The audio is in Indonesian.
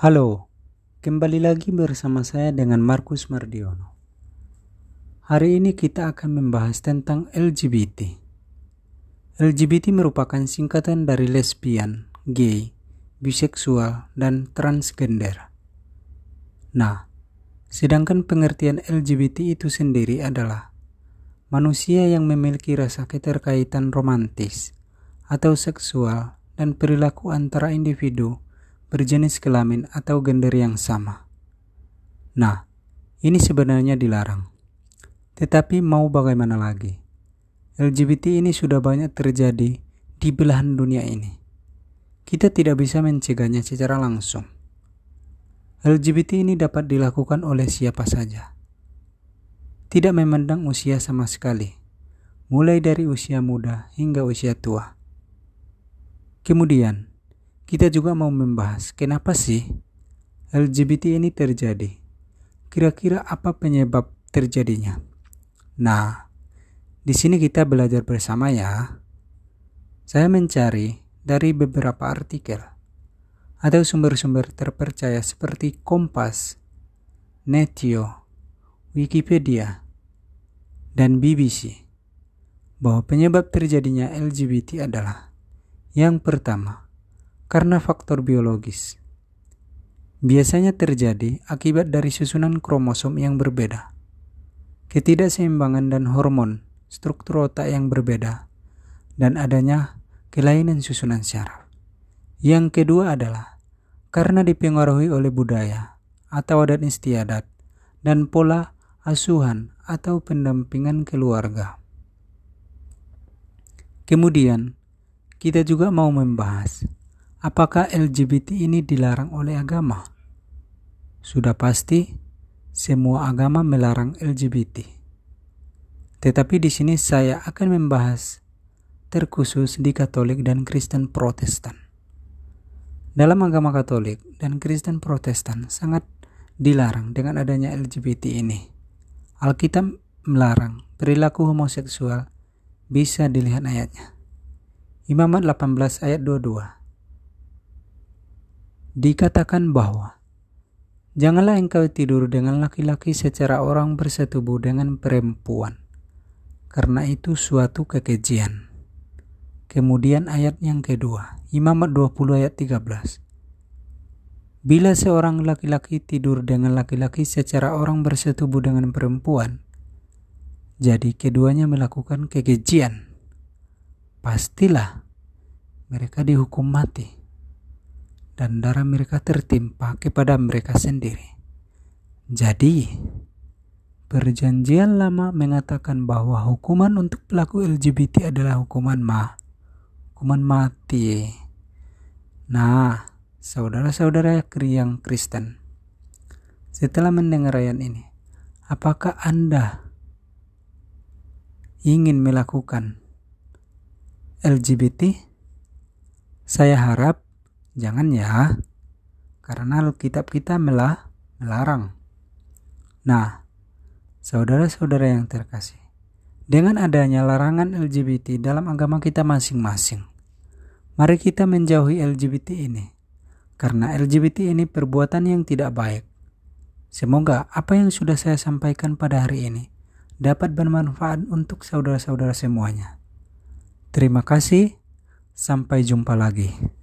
Halo, kembali lagi bersama saya dengan Markus Mardiono. Hari ini kita akan membahas tentang LGBT. LGBT merupakan singkatan dari lesbian, gay, biseksual, dan transgender. Nah, sedangkan pengertian LGBT itu sendiri adalah manusia yang memiliki rasa keterkaitan romantis atau seksual dan perilaku antara individu berjenis kelamin atau gender yang sama. Nah, ini sebenarnya dilarang. Tetapi mau bagaimana lagi? LGBT ini sudah banyak terjadi di belahan dunia ini. Kita tidak bisa mencegahnya secara langsung. LGBT ini dapat dilakukan oleh siapa saja. Tidak memandang usia sama sekali, mulai dari usia muda hingga usia tua. Kemudian, kita juga mau membahas kenapa sih LGBT ini terjadi. Kira-kira apa penyebab terjadinya? Nah, di sini kita belajar bersama ya. Saya mencari dari beberapa artikel atau sumber-sumber terpercaya seperti Kompas, Netio, Wikipedia, dan BBC bahwa penyebab terjadinya LGBT adalah yang pertama, karena faktor biologis. Biasanya terjadi akibat dari susunan kromosom yang berbeda, ketidakseimbangan dan hormon, struktur otak yang berbeda, dan adanya kelainan susunan syaraf. Yang kedua adalah karena dipengaruhi oleh budaya atau adat istiadat dan pola asuhan atau pendampingan keluarga. Kemudian, kita juga mau membahas Apakah LGBT ini dilarang oleh agama? Sudah pasti, semua agama melarang LGBT. Tetapi di sini saya akan membahas terkhusus di Katolik dan Kristen Protestan. Dalam agama Katolik dan Kristen Protestan sangat dilarang dengan adanya LGBT ini. Alkitab melarang perilaku homoseksual bisa dilihat ayatnya. Imamat 18 ayat 22 dikatakan bahwa janganlah engkau tidur dengan laki-laki secara orang bersetubuh dengan perempuan, karena itu suatu kekejian. Kemudian ayat yang kedua, Imamat 20 ayat 13. Bila seorang laki-laki tidur dengan laki-laki secara orang bersetubuh dengan perempuan, jadi keduanya melakukan kekejian. Pastilah mereka dihukum mati dan darah mereka tertimpa kepada mereka sendiri. Jadi, perjanjian lama mengatakan bahwa hukuman untuk pelaku LGBT adalah hukuman ma, hukuman mati. Nah, saudara-saudara yang Kristen, setelah mendengar ayat ini, apakah Anda ingin melakukan LGBT? Saya harap Jangan ya, karena Alkitab kita melah melarang. Nah, saudara-saudara yang terkasih, dengan adanya larangan LGBT dalam agama kita masing-masing, mari kita menjauhi LGBT ini, karena LGBT ini perbuatan yang tidak baik. Semoga apa yang sudah saya sampaikan pada hari ini dapat bermanfaat untuk saudara-saudara semuanya. Terima kasih, sampai jumpa lagi.